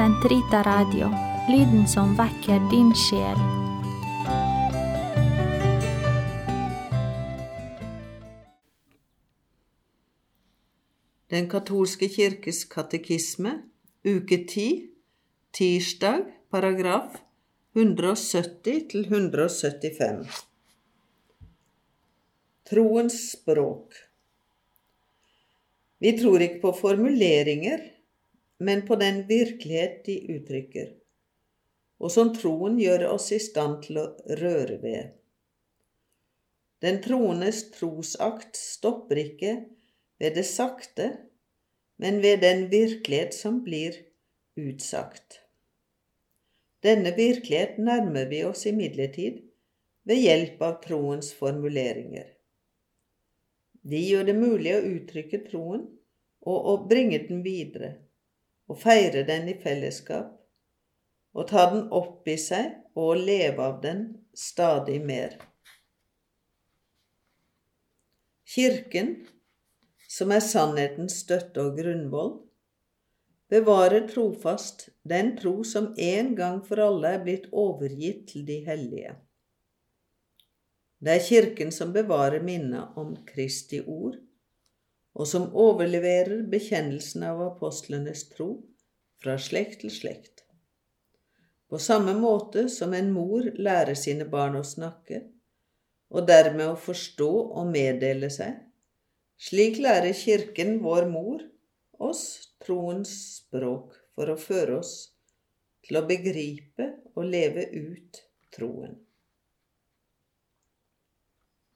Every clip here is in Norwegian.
Sentrita Radio, lyden som vekker din sjel. Den katolske kirkes katekisme, uke 10, tirsdag, paragraf 170 til 175. Troens språk. Vi tror ikke på formuleringer, men på den virkelighet de uttrykker, og som troen gjør oss i stand til å røre ved. Den troendes trosakt stopper ikke ved det sakte, men ved den virkelighet som blir utsagt. Denne virkelighet nærmer vi oss imidlertid ved hjelp av troens formuleringer. De gjør det mulig å uttrykke troen og å bringe den videre, og feire den i fellesskap, og ta den opp i seg og leve av den stadig mer. Kirken som er sannhetens støtte og grunnvoll, bevarer trofast den tro som en gang for alle er blitt overgitt til de hellige. Det er Kirken som bevarer minnet om Kristi ord, og som overleverer bekjennelsen av apostlenes tro fra slekt til slekt. På samme måte som en mor lærer sine barn å snakke, og dermed å forstå og meddele seg, slik lærer Kirken, vår mor, oss troens språk for å føre oss til å begripe og leve ut troen.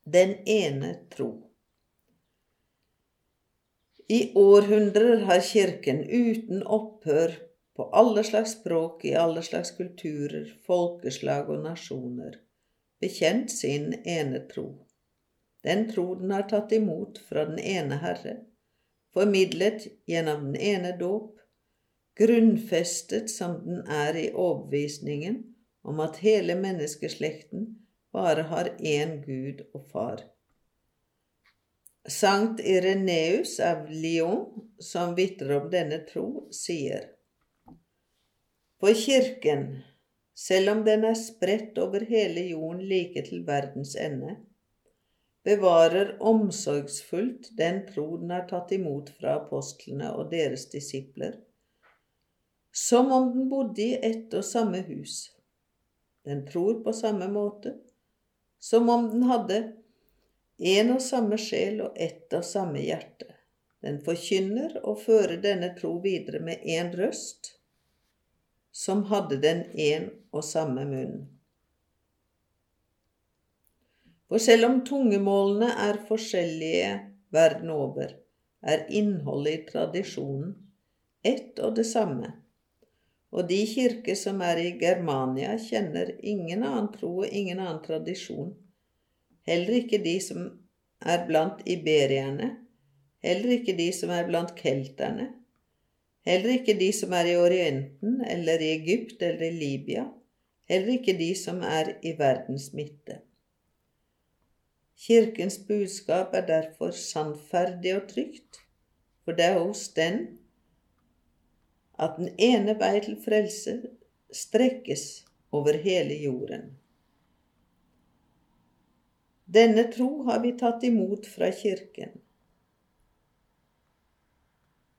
Den ene tro. I århundrer har Kirken uten opphør på alle slags språk, i alle slags kulturer, folkeslag og nasjoner bekjent sin ene tro den tro den har tatt imot fra den ene Herre, formidlet gjennom den ene dåp, grunnfestet som den er i overbevisningen om at hele menneskeslekten bare har én Gud og Far. Sankt Ireneus av Lyon, som vitner om denne tro, sier For Kirken, selv om den er spredt over hele jorden like til verdens ende, bevarer omsorgsfullt den tro den har tatt imot fra apostlene og deres disipler, som om den bodde i ett og samme hus. Den tror på samme måte, som om den hadde en og samme sjel og ett og samme hjerte. Den forkynner og fører denne tro videre med én røst, som hadde den en og samme munn. For selv om tungemålene er forskjellige verden over, er innholdet i tradisjonen ett og det samme, og de kirker som er i Germania, kjenner ingen annen tro og ingen annen tradisjon, heller ikke de som er blant iberierne, heller ikke de som er blant kelterne, heller ikke de som er i Orienten eller i Egypt eller i Libya, heller ikke de som er i verdens midte. Kirkens budskap er derfor sannferdig og trygt, for det er hos den at den ene vei til frelse strekkes over hele jorden. Denne tro har vi tatt imot fra Kirken.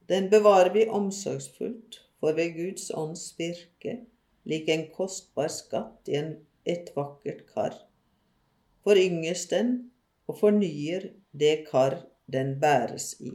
Den bevarer vi omsorgsfullt, for ved Guds ånds virke, lik en kostbar skatt i en, et vakkert kar Foryngres den og fornyer det kar den bæres i.